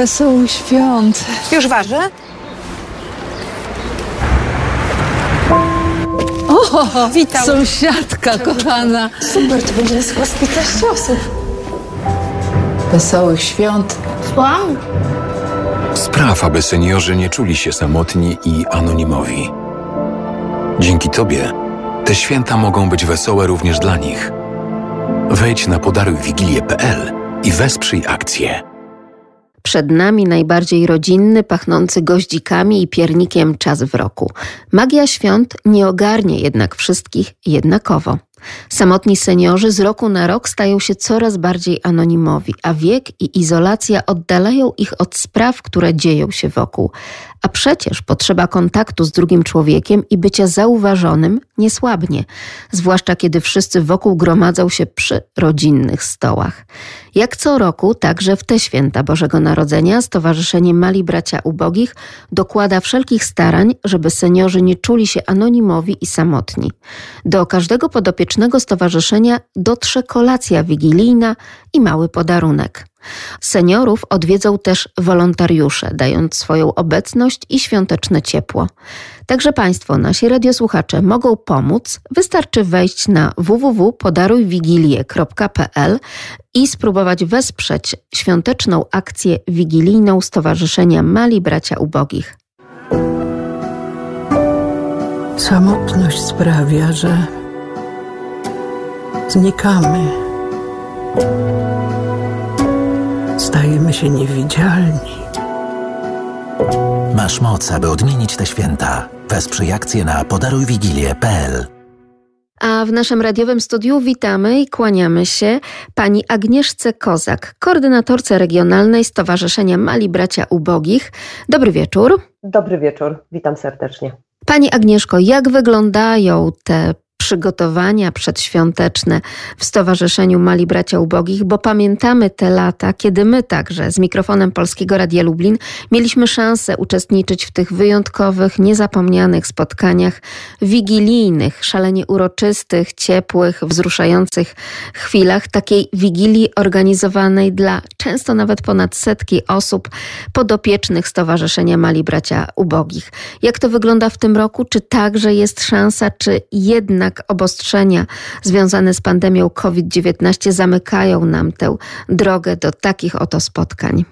Wesołych świąt. Już ważę? O, Witam. Sąsiadka kochana. Super, to będzie chyba z 15 osób. Wesołych świąt. Wow. Spraw, aby seniorzy nie czuli się samotni i anonimowi. Dzięki Tobie te święta mogą być wesołe również dla nich. Wejdź na podarujwigilię.pl i wesprzyj akcję. Przed nami najbardziej rodzinny, pachnący goździkami i piernikiem czas w roku. Magia świąt nie ogarnie jednak wszystkich jednakowo. Samotni seniorzy z roku na rok stają się coraz bardziej anonimowi, a wiek i izolacja oddalają ich od spraw, które dzieją się wokół. A przecież potrzeba kontaktu z drugim człowiekiem i bycia zauważonym nie słabnie, zwłaszcza kiedy wszyscy wokół gromadzą się przy rodzinnych stołach. Jak co roku, także w te święta Bożego Narodzenia Stowarzyszenie Mali Bracia Ubogich dokłada wszelkich starań, żeby seniorzy nie czuli się anonimowi i samotni. Do każdego podopiecznego stowarzyszenia dotrze kolacja wigilijna i mały podarunek. Seniorów odwiedzą też wolontariusze, dając swoją obecność i świąteczne ciepło. Także Państwo, nasi radiosłuchacze, mogą pomóc. Wystarczy wejść na www.podarujwigilię.pl i spróbować wesprzeć świąteczną akcję wigilijną Stowarzyszenia Mali Bracia Ubogich. Samotność sprawia, że znikamy. Stajemy się niewidzialni. Masz moc, aby odmienić te święta. Wesprzyj akcję na podarujwigilię.pl A w naszym radiowym studiu witamy i kłaniamy się pani Agnieszce Kozak, koordynatorce regionalnej Stowarzyszenia Mali Bracia Ubogich. Dobry wieczór. Dobry wieczór, witam serdecznie. Pani Agnieszko, jak wyglądają te przygotowania przedświąteczne w Stowarzyszeniu Mali Bracia Ubogich, bo pamiętamy te lata, kiedy my także z mikrofonem Polskiego Radia Lublin mieliśmy szansę uczestniczyć w tych wyjątkowych, niezapomnianych spotkaniach wigilijnych, szalenie uroczystych, ciepłych, wzruszających chwilach takiej wigilii organizowanej dla często nawet ponad setki osób podopiecznych Stowarzyszenia Mali Bracia Ubogich. Jak to wygląda w tym roku? Czy także jest szansa, czy jednak obostrzenia związane z pandemią COVID-19 zamykają nam tę drogę do takich oto spotkań?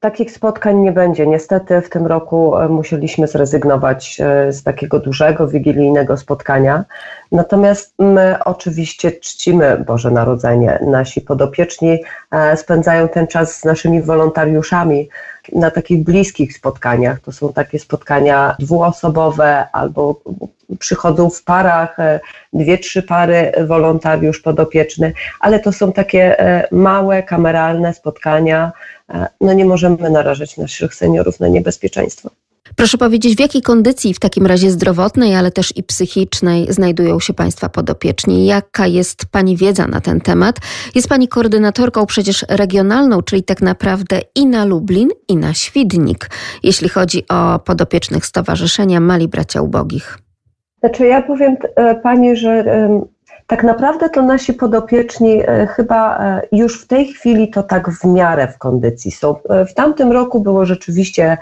Takich spotkań nie będzie. Niestety w tym roku e, musieliśmy zrezygnować e, z takiego dużego, wigilijnego spotkania. Natomiast my oczywiście czcimy Boże Narodzenie. Nasi podopieczni e, spędzają ten czas z naszymi wolontariuszami na takich bliskich spotkaniach. To są takie spotkania dwuosobowe albo przychodzą w parach, dwie, trzy pary wolontariusz podopieczny, ale to są takie małe, kameralne spotkania. No nie możemy narażać naszych seniorów na niebezpieczeństwo. Proszę powiedzieć, w jakiej kondycji w takim razie zdrowotnej, ale też i psychicznej znajdują się Państwa podopieczni? Jaka jest Pani wiedza na ten temat? Jest Pani koordynatorką przecież regionalną, czyli tak naprawdę i na Lublin, i na Świdnik, jeśli chodzi o podopiecznych Stowarzyszenia Mali Bracia Ubogich. Znaczy ja powiem Pani, że tak naprawdę to nasi podopieczni chyba już w tej chwili to tak w miarę w kondycji są. W tamtym roku było rzeczywiście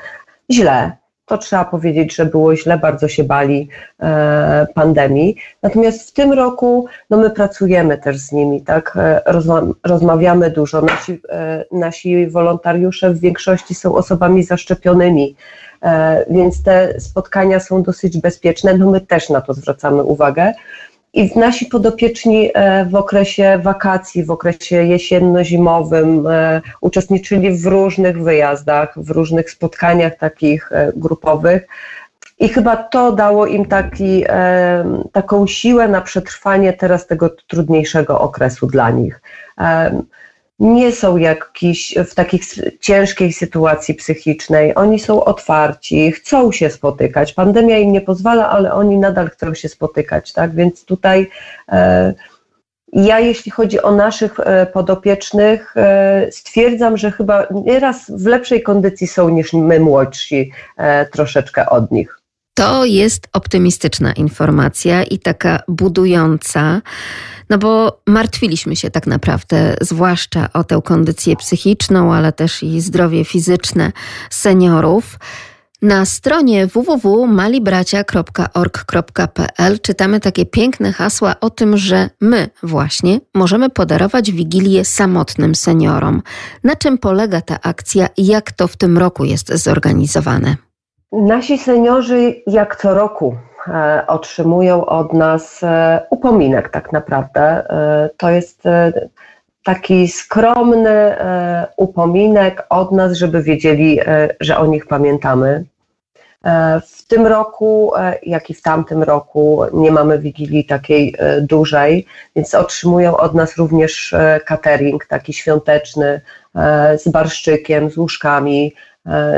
źle. To trzeba powiedzieć, że było źle, bardzo się bali e, pandemii. Natomiast w tym roku no my pracujemy też z nimi, tak? Rozma rozmawiamy dużo. Nasi, e, nasi wolontariusze w większości są osobami zaszczepionymi, e, więc te spotkania są dosyć bezpieczne. No my też na to zwracamy uwagę. I nasi podopieczni w okresie wakacji, w okresie jesienno-zimowym uczestniczyli w różnych wyjazdach, w różnych spotkaniach takich grupowych. I chyba to dało im taki, taką siłę na przetrwanie teraz tego trudniejszego okresu dla nich nie są jakiś w takiej ciężkiej sytuacji psychicznej. Oni są otwarci, chcą się spotykać. Pandemia im nie pozwala, ale oni nadal chcą się spotykać, tak? Więc tutaj e, ja, jeśli chodzi o naszych e, podopiecznych, e, stwierdzam, że chyba nieraz w lepszej kondycji są niż my młodsi troszeczkę od nich. To jest optymistyczna informacja i taka budująca, no bo martwiliśmy się tak naprawdę, zwłaszcza o tę kondycję psychiczną, ale też i zdrowie fizyczne seniorów. Na stronie www.malibracia.org.pl czytamy takie piękne hasła o tym, że my właśnie możemy podarować wigilię samotnym seniorom. Na czym polega ta akcja i jak to w tym roku jest zorganizowane? Nasi seniorzy jak co roku e, otrzymują od nas e, upominek tak naprawdę. E, to jest taki skromny upominek od nas, żeby wiedzieli, że o nich pamiętamy. W tym roku, jak i w tamtym roku, nie mamy wigilii takiej dużej, więc otrzymują od nas również catering taki świąteczny z barszczykiem, z łóżkami,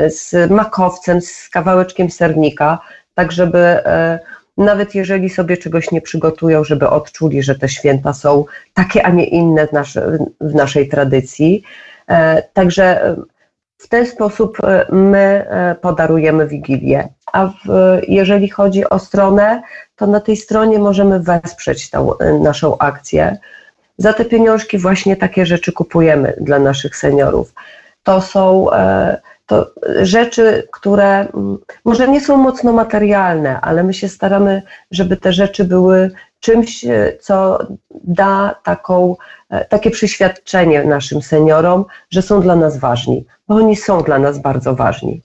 z makowcem, z kawałeczkiem sernika, tak żeby e, nawet jeżeli sobie czegoś nie przygotują, żeby odczuli, że te święta są takie, a nie inne w, w naszej tradycji. E, Także e, w ten sposób e, my e, podarujemy Wigilię. A w, jeżeli chodzi o stronę, to na tej stronie możemy wesprzeć tą e, naszą akcję. Za te pieniążki właśnie takie rzeczy kupujemy dla naszych seniorów. To są e, to rzeczy, które mm, może nie są mocno materialne, ale my się staramy, żeby te rzeczy były czymś, e, co da taką, e, takie przyświadczenie naszym seniorom, że są dla nas ważni, bo oni są dla nas bardzo ważni.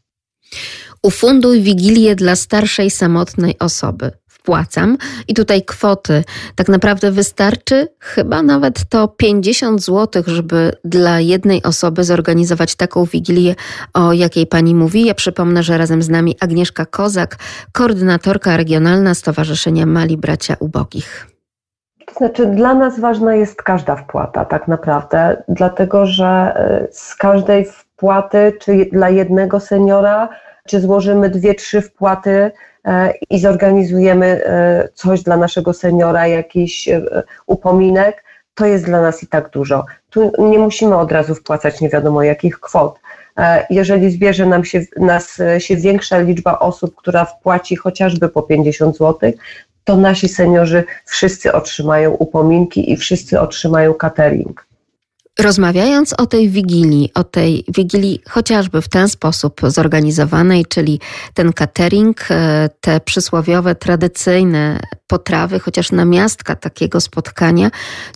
Ufunduj wigilię dla starszej, samotnej osoby. Wpłacam i tutaj kwoty tak naprawdę wystarczy chyba nawet to 50 zł, żeby dla jednej osoby zorganizować taką wigilię, o jakiej pani mówi. Ja przypomnę, że razem z nami Agnieszka Kozak, koordynatorka regionalna Stowarzyszenia Mali Bracia Ubogich. To znaczy, dla nas ważna jest każda wpłata, tak naprawdę, dlatego że e, z każdej wpłaty, czy dla jednego seniora, czy złożymy dwie, trzy wpłaty i zorganizujemy e, coś dla naszego seniora, jakiś e, upominek, to jest dla nas i tak dużo. Tu nie musimy od razu wpłacać nie wiadomo jakich kwot. E, Jeżeli zbierze nam się, nas e, się większa liczba osób, która wpłaci chociażby po 50 zł, to nasi seniorzy wszyscy otrzymają upominki i wszyscy otrzymają catering. Rozmawiając o tej wigilii, o tej wigilii chociażby w ten sposób zorganizowanej, czyli ten catering, e, te przysłowiowe, tradycyjne potrawy, chociaż namiastka takiego spotkania,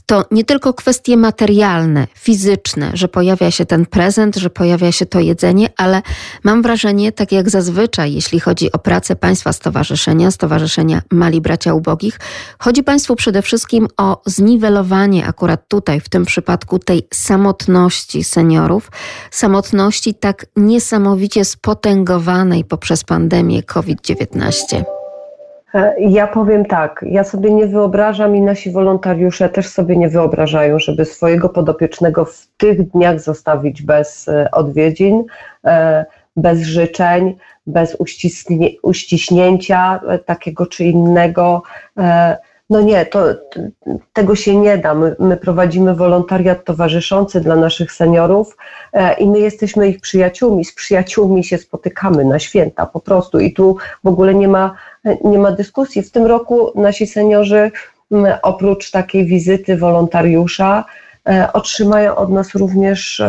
to nie tylko kwestie materialne, fizyczne, że pojawia się ten prezent, że pojawia się to jedzenie, ale mam wrażenie, tak jak zazwyczaj, jeśli chodzi o pracę Państwa Stowarzyszenia, Stowarzyszenia Mali Bracia Ubogich, chodzi Państwu przede wszystkim o zniwelowanie akurat tutaj, w tym przypadku tej samotności seniorów, samotności tak niesamowicie spotęgowanej poprzez pandemię COVID-19. E, Ja powiem tak, ja sobie nie wyobrażam i nasi wolontariusze też sobie nie wyobrażają, żeby swojego podopiecznego w tych dniach zostawić bez e, odwiedzin, e, bez życzeń, bez uściśnięcia takiego czy innego. No nie, to, tego się nie da. My, my prowadzimy wolontariat towarzyszący dla naszych seniorów e, i my jesteśmy ich przyjaciółmi. Z przyjaciółmi się spotykamy na święta po prostu i tu w ogóle nie ma, nie ma dyskusji. W tym roku nasi seniorzy oprócz takiej wizyty wolontariusza e, otrzymają od nas również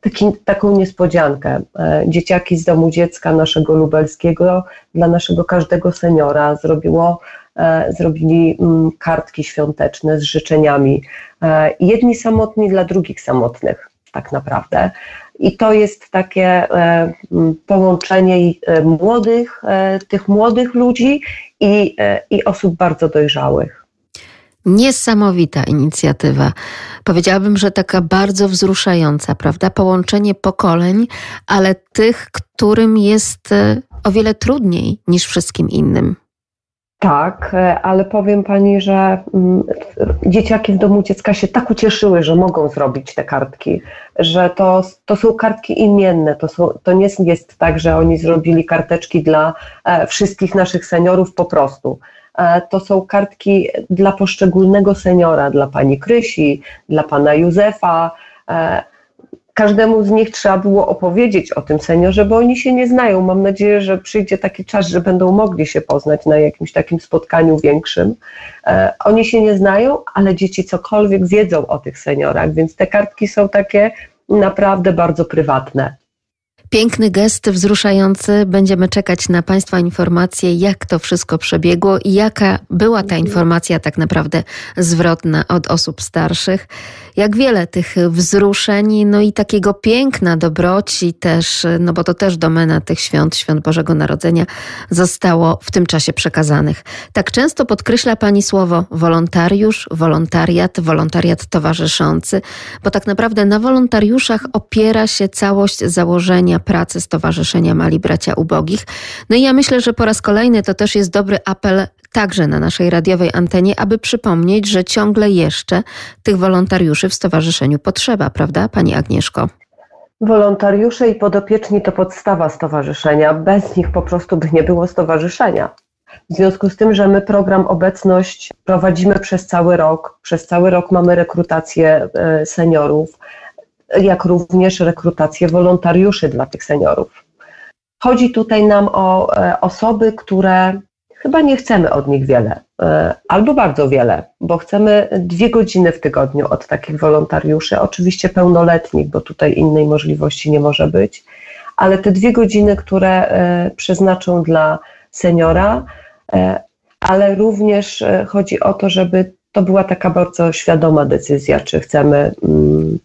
taki, taką niespodziankę. E, Dzieciaki z domu dziecka naszego lubelskiego dla naszego każdego seniora zrobiło, zrobili mm, kartki świąteczne z życzeniami. E, Jedni samotni dla drugich samotnych, tak naprawdę. I to jest takie e, połączenie e, młodych, e, tych młodych ludzi i, e, i osób bardzo dojrzałych. Niesamowita inicjatywa. Powiedziałabym, że taka bardzo wzruszająca, prawda? Połączenie pokoleń, ale tych, którym jest e, o wiele trudniej niż wszystkim innym. Tak, e, ale powiem pani, że mm, dzieciaki w domu dziecka się tak ucieszyły, że mogą zrobić te kartki, że to, to są kartki imienne. To, są, to nie jest tak, że oni zrobili karteczki dla e, wszystkich naszych seniorów po prostu. E, To są kartki dla poszczególnego seniora, dla pani Krysi, dla pana Józefa. Każdemu z nich trzeba było opowiedzieć o tym seniorze, bo oni się nie znają. Mam nadzieję, że przyjdzie taki czas, że będą mogli się poznać na jakimś takim spotkaniu większym. E, oni się nie znają, ale dzieci cokolwiek wiedzą o tych seniorach, więc te kartki są takie naprawdę bardzo prywatne. Piękny gest, wzruszający. Będziemy czekać na Państwa informacje, jak to wszystko przebiegło i jaka była ta informacja tak naprawdę zwrotna od osób starszych. Jak wiele tych wzruszeń, no i takiego piękna, dobroci też, no bo to też domena tych świąt, świąt Bożego Narodzenia zostało w tym czasie przekazanych. Tak często podkreśla Pani słowo wolontariusz, wolontariat, wolontariat towarzyszący, bo tak naprawdę na wolontariuszach opiera się całość założenia pracy Stowarzyszenia Mali Bracia Ubogich. No i ja myślę, że po raz kolejny to też jest dobry apel także na naszej radiowej antenie, aby przypomnieć, że ciągle jeszcze tych wolontariuszy w stowarzyszeniu potrzeba, prawda, Pani Agnieszko? Wolontariusze i podopieczni to podstawa stowarzyszenia. Bez nich po prostu by nie było stowarzyszenia. W związku z tym, że my program Obecność prowadzimy przez cały rok, przez cały rok mamy rekrutację e, seniorów, jak również rekrutację wolontariuszy dla tych seniorów. Chodzi tutaj nam o e, osoby, które chyba nie chcemy od nich wiele, e, albo bardzo wiele, bo chcemy dwie godziny w tygodniu od takich wolontariuszy, oczywiście pełnoletnich, bo tutaj innej możliwości nie może być, ale te dwie godziny, które e, przeznaczą dla seniora, ale również chodzi o to, żeby to była taka bardzo świadoma decyzja, czy chcemy mm,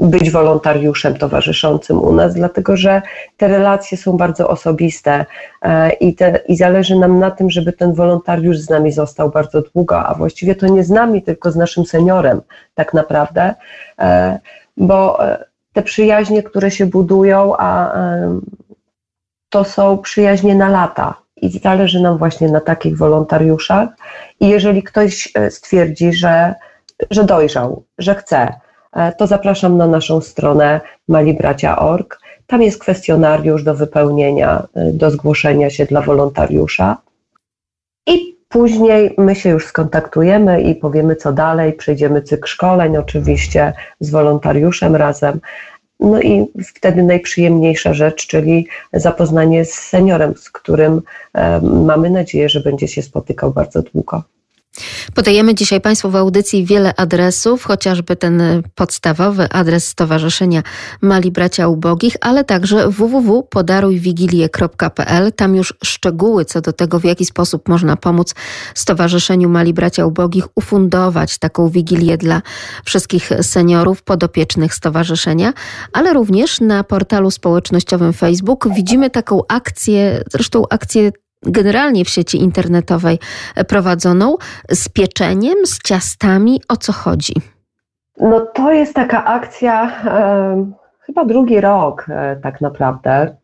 być wolontariuszem towarzyszącym u nas, dlatego że te relacje są bardzo osobiste e, i, te, i zależy nam na tym, żeby ten wolontariusz z nami został bardzo długo, a właściwie to nie z nami, tylko z naszym seniorem tak naprawdę, e, bo e, te przyjaźnie, które się budują, a to są przyjaźnie na lata. I zależy nam właśnie na takich wolontariuszach. I jeżeli ktoś stwierdzi, że, że dojrzał, że chce, to zapraszam na naszą stronę malibracia.org. Tam jest kwestionariusz do wypełnienia, e, do zgłoszenia się dla wolontariusza. I później my się już skontaktujemy i powiemy, co dalej. Przejdziemy cykl szkoleń, oczywiście z wolontariuszem razem. No i wtedy najprzyjemniejsza rzecz, czyli zapoznanie z seniorem, z którym e, mamy nadzieję, że będzie się spotykał bardzo długo. Podajemy dzisiaj Państwu w audycji wiele adresów, chociażby ten podstawowy adres Stowarzyszenia Mali Bracia Ubogich, ale także www.podarujwigilie.pl. Tam już szczegóły co do tego, w jaki sposób można pomóc Stowarzyszeniu Mali Bracia Ubogich ufundować taką wigilię dla wszystkich seniorów podopiecznych stowarzyszenia, ale również na portalu społecznościowym Facebook widzimy taką akcję, zresztą akcję generalnie w sieci internetowej prowadzoną z pieczeniem, z ciastami. O co chodzi? No to jest taka akcja e, chyba drugi rok e, tak naprawdę.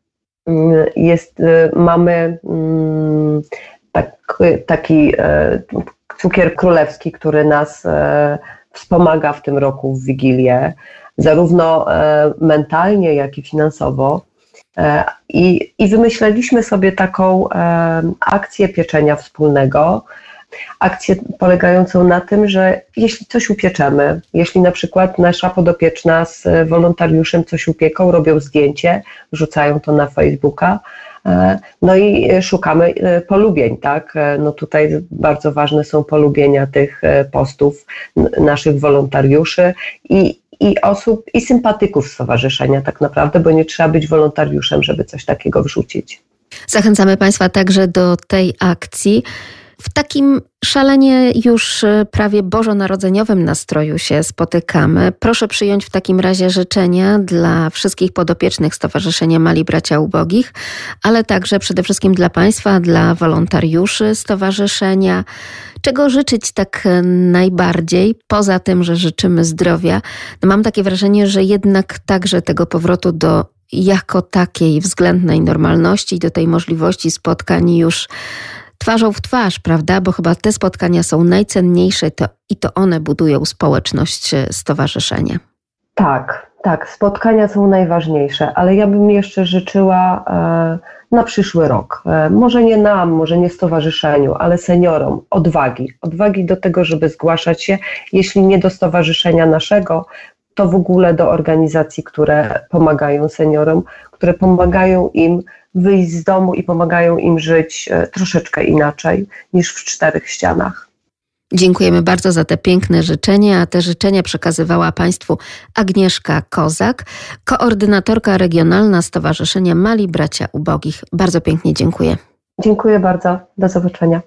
Mm, jest, e, mamy mm, tak, taki e, cukier królewski, który nas e, wspomaga w tym roku w Wigilię, zarówno e, mentalnie, jak i finansowo. E, I, I wymyśleliśmy sobie taką e, akcję pieczenia wspólnego. Akcję polegającą na tym, że jeśli coś upieczemy, jeśli na przykład nasza podopieczna z wolontariuszem coś upieką, robią zdjęcie, wrzucają to na Facebooka, e, no i szukamy polubień, tak? No tutaj bardzo ważne są polubienia tych postów naszych wolontariuszy i, i osób, i sympatyków stowarzyszenia tak naprawdę, bo nie trzeba być wolontariuszem, żeby coś takiego wrzucić. Zachęcamy Państwa także do tej akcji. W takim szalenie już e, prawie bożonarodzeniowym nastroju się spotykamy. Proszę przyjąć w takim razie życzenia dla wszystkich podopiecznych Stowarzyszenia Mali Bracia Ubogich, ale także przede wszystkim dla Państwa, dla wolontariuszy Stowarzyszenia. Czego życzyć tak najbardziej, poza tym, że życzymy zdrowia? No mam takie wrażenie, że jednak także tego powrotu do jako takiej względnej normalności, do tej możliwości spotkań już twarzą w twarz, prawda? Bo chyba te spotkania są najcenniejsze to, i to one budują społeczność e, stowarzyszenia. Tak, tak, spotkania są najważniejsze, ale ja bym jeszcze życzyła e, na przyszły rok, e, może nie nam, może nie stowarzyszeniu, ale seniorom odwagi, odwagi do tego, żeby zgłaszać się, jeśli nie do stowarzyszenia naszego, to w ogóle do organizacji, które pomagają seniorom, które pomagają im wyjść z domu i pomagają im żyć e, troszeczkę inaczej niż w czterech ścianach. Dziękujemy bardzo za te piękne życzenia. A te życzenia przekazywała Państwu Agnieszka Kozak, koordynatorka regionalna Stowarzyszenia Mali Bracia Ubogich. Bardzo pięknie dziękuję. Dziękuję bardzo. Do zobaczenia.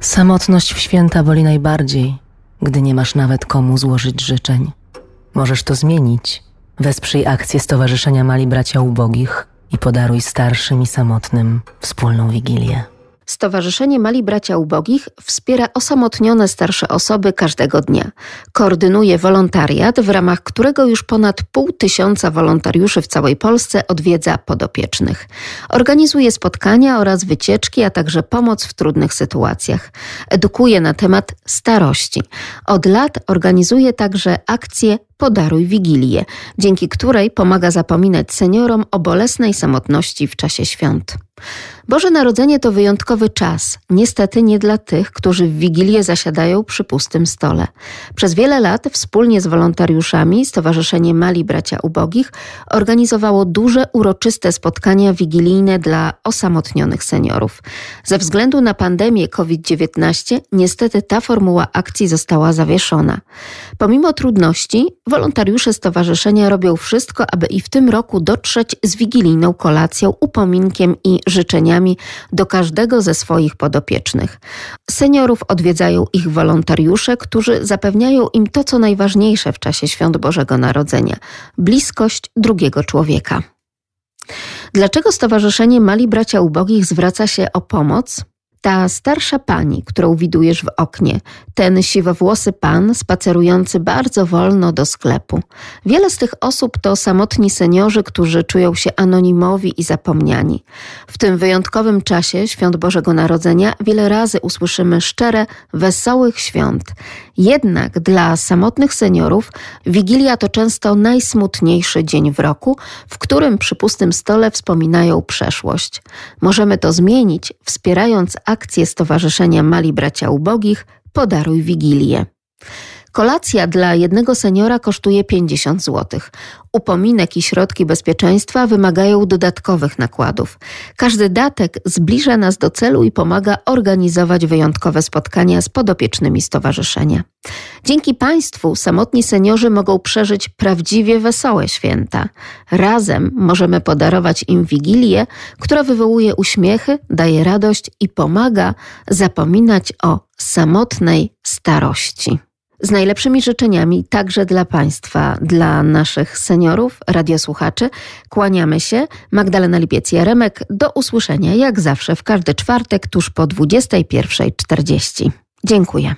Samotność w święta boli najbardziej, gdy nie masz nawet komu złożyć życzeń. Możesz to zmienić. Wesprzyj akcję Stowarzyszenia Mali Bracia Ubogich i podaruj starszym i samotnym wspólną wigilię. Stowarzyszenie Mali Bracia Ubogich wspiera osamotnione starsze osoby każdego dnia. Koordynuje wolontariat, w ramach którego już ponad pół tysiąca wolontariuszy w całej Polsce odwiedza podopiecznych. Organizuje spotkania oraz wycieczki, a także pomoc w trudnych sytuacjach. Edukuje na temat starości. Od lat organizuje także akcję Podaruj Wigilię, dzięki której pomaga zapominać seniorom o bolesnej samotności w czasie świąt. Boże Narodzenie to wyjątkowy czas, niestety nie dla tych, którzy w Wigilię zasiadają przy pustym stole. Przez wiele lat wspólnie z wolontariuszami Stowarzyszenie Mali Bracia Ubogich organizowało duże, uroczyste spotkania wigilijne dla osamotnionych seniorów. Ze względu na pandemię COVID-19 niestety ta formuła akcji została zawieszona. Pomimo trudności, wolontariusze stowarzyszenia robią wszystko, aby i w tym roku dotrzeć z wigilijną kolacją, upominkiem i życzeniami do każdego ze swoich podopiecznych. Seniorów odwiedzają ich wolontariusze, którzy zapewniają im to, co najważniejsze w czasie świąt Bożego Narodzenia bliskość drugiego człowieka. Dlaczego Stowarzyszenie Mali Bracia Ubogich zwraca się o pomoc? Ta starsza pani, którą widujesz w oknie, ten siwowłosy pan spacerujący bardzo wolno do sklepu. Wiele z tych osób to samotni seniorzy, którzy czują się anonimowi i zapomniani. W tym wyjątkowym czasie świąt Bożego Narodzenia wiele razy usłyszymy szczere, wesołych świąt. Jednak dla samotnych seniorów Wigilia to często najsmutniejszy dzień w roku, w którym przy pustym stole wspominają przeszłość. Możemy to zmienić, wspierając akcję Stowarzyszenia Mali Bracia Ubogich Podaruj Wigilię. Kolacja dla jednego seniora kosztuje 50 zł. Upominek i środki bezpieczeństwa wymagają dodatkowych nakładów. Każdy datek zbliża nas do celu i pomaga organizować wyjątkowe spotkania z podopiecznymi stowarzyszenia. Dzięki Państwu samotni seniorzy mogą przeżyć prawdziwie wesołe święta. Razem możemy podarować im wigilię, która wywołuje uśmiechy, daje radość i pomaga zapominać o samotnej starości. Z najlepszymi życzeniami także dla Państwa, dla naszych seniorów, radiosłuchaczy. Kłaniamy się. Magdalena Lipiec-Jaremek. Do usłyszenia jak zawsze w każdy czwartek tuż po 21.40. Dziękuję.